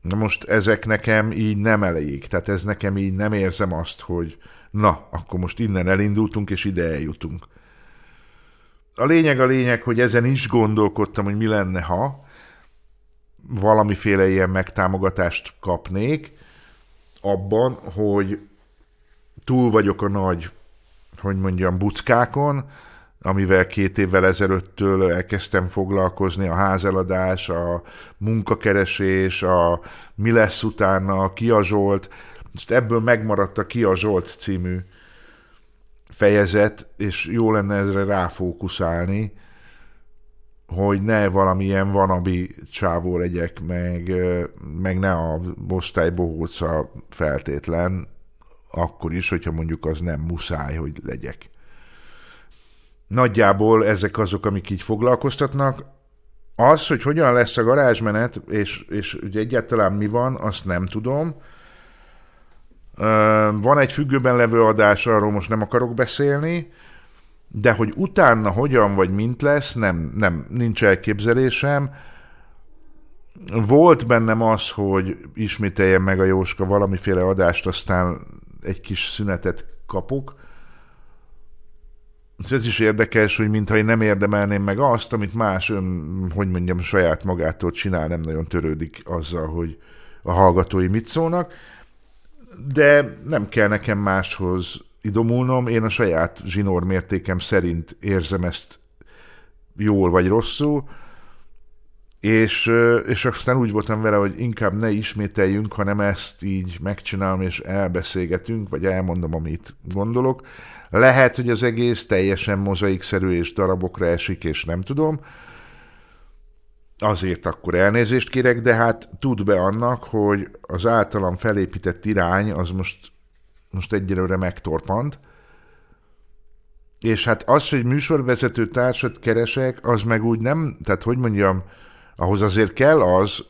Na most ezek nekem így nem elég, tehát ez nekem így nem érzem azt, hogy na, akkor most innen elindultunk, és ide eljutunk. A lényeg a lényeg, hogy ezen is gondolkodtam, hogy mi lenne, ha valamiféle ilyen megtámogatást kapnék, abban, hogy túl vagyok a nagy, hogy mondjam, buckákon, amivel két évvel ezelőttől elkezdtem foglalkozni, a házeladás, a munkakeresés, a mi lesz utána, a Kia Zsolt, ebből megmaradt a Kia Zsolt című fejezet, és jó lenne ezre ráfókuszálni, hogy ne valamilyen vanabi csávó legyek, meg, meg ne a osztály bohóca feltétlen, akkor is, hogyha mondjuk az nem muszáj, hogy legyek. Nagyjából ezek azok, amik így foglalkoztatnak. Az, hogy hogyan lesz a garázsmenet, és, és ugye egyáltalán mi van, azt nem tudom. Van egy függőben levő adás, arról most nem akarok beszélni, de hogy utána hogyan vagy mint lesz, nem, nem, nincs elképzelésem. Volt bennem az, hogy ismételjem meg a Jóska valamiféle adást, aztán egy kis szünetet kapok. Ez is érdekes, hogy mintha én nem érdemelném meg azt, amit más ön, hogy mondjam, saját magától csinál, nem nagyon törődik azzal, hogy a hallgatói mit szólnak. De nem kell nekem máshoz idomulnom, én a saját zsinór mértékem szerint érzem ezt jól vagy rosszul, és, és aztán úgy voltam vele, hogy inkább ne ismételjünk, hanem ezt így megcsinálom, és elbeszélgetünk, vagy elmondom, amit gondolok. Lehet, hogy az egész teljesen mozaikszerű és darabokra esik, és nem tudom. Azért akkor elnézést kérek, de hát tud be annak, hogy az általam felépített irány az most, most egyelőre megtorpant, és hát az, hogy műsorvezető társat keresek, az meg úgy nem, tehát hogy mondjam, ahhoz azért kell az,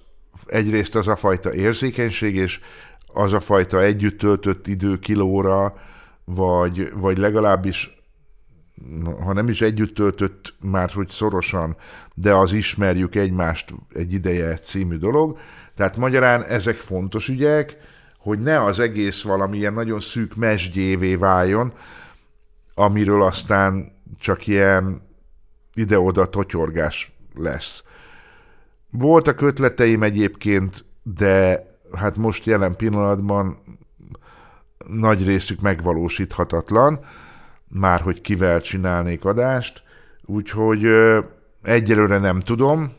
egyrészt az a fajta érzékenység, és az a fajta együtt töltött idő kilóra, vagy, vagy legalábbis, ha nem is együtt töltött már, hogy szorosan, de az ismerjük egymást egy ideje című dolog. Tehát magyarán ezek fontos ügyek, hogy ne az egész valamilyen nagyon szűk mesdjévé váljon, amiről aztán csak ilyen ide-oda totyorgás lesz. Voltak ötleteim egyébként, de hát most jelen pillanatban nagy részük megvalósíthatatlan, már hogy kivel csinálnék adást, úgyhogy egyelőre nem tudom,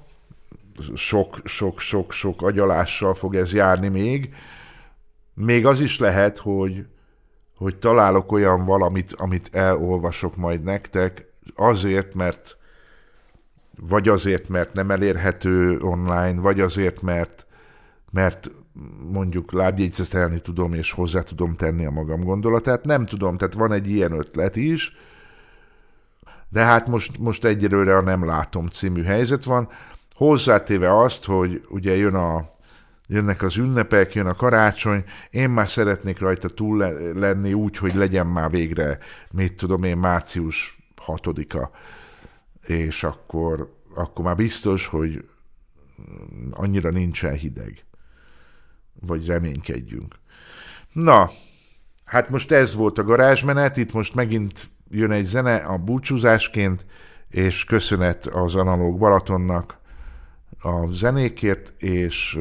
sok-sok-sok-sok agyalással fog ez járni még. Még az is lehet, hogy, hogy találok olyan valamit, amit elolvasok majd nektek, azért, mert vagy azért, mert nem elérhető online, vagy azért, mert, mert mondjuk lábjegyzetelni tudom, és hozzá tudom tenni a magam gondolatát. Nem tudom, tehát van egy ilyen ötlet is, de hát most, most egyelőre a Nem látom című helyzet van. Hozzátéve azt, hogy ugye jön a, jönnek az ünnepek, jön a karácsony, én már szeretnék rajta túl lenni úgy, hogy legyen már végre, mit tudom én, március 6-a és akkor, akkor már biztos, hogy annyira nincsen hideg. Vagy reménykedjünk. Na, hát most ez volt a garázsmenet, itt most megint jön egy zene a búcsúzásként, és köszönet az Analóg Balatonnak a zenékért, és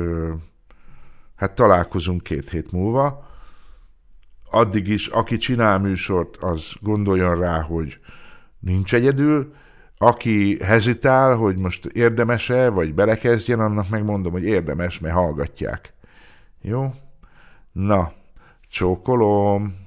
hát találkozunk két hét múlva. Addig is, aki csinál műsort, az gondoljon rá, hogy nincs egyedül, aki hezitál, hogy most érdemese, vagy belekezdjen, annak megmondom, hogy érdemes, mert hallgatják. Jó? Na, csókolom!